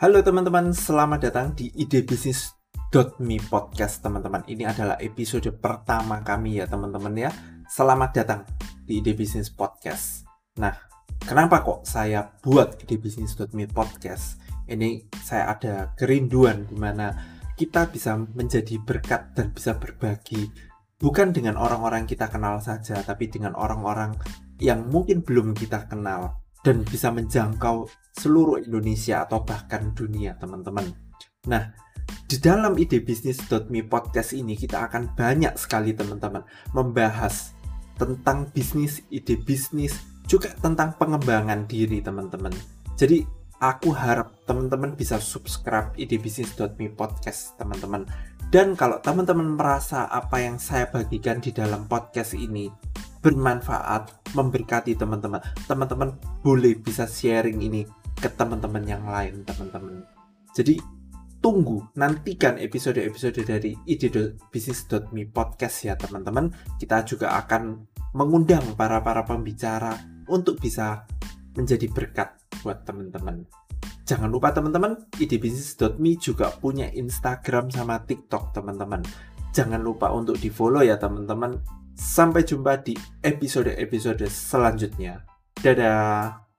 Halo teman-teman, selamat datang di idebisnis.me podcast teman-teman. Ini adalah episode pertama kami ya teman-teman ya. Selamat datang di Ide Bisnis Podcast. Nah, kenapa kok saya buat idebisnis.me podcast? Ini saya ada kerinduan di mana kita bisa menjadi berkat dan bisa berbagi bukan dengan orang-orang kita kenal saja, tapi dengan orang-orang yang mungkin belum kita kenal dan bisa menjangkau seluruh Indonesia atau bahkan dunia teman-teman. Nah, di dalam ide bisnis.me podcast ini kita akan banyak sekali teman-teman membahas tentang bisnis, ide bisnis, juga tentang pengembangan diri teman-teman. Jadi aku harap teman-teman bisa subscribe ide bisnis.me podcast teman-teman. Dan kalau teman-teman merasa apa yang saya bagikan di dalam podcast ini bermanfaat, memberkati teman-teman. Teman-teman boleh bisa sharing ini ke teman-teman yang lain, teman-teman. Jadi tunggu, nantikan episode-episode dari ide.bisnis.me podcast ya teman-teman. Kita juga akan mengundang para-para pembicara untuk bisa menjadi berkat buat teman-teman. Jangan lupa teman-teman, idebisnis.me juga punya Instagram sama TikTok teman-teman. Jangan lupa untuk di follow ya teman-teman Sampai jumpa di episode-episode selanjutnya. Dadah.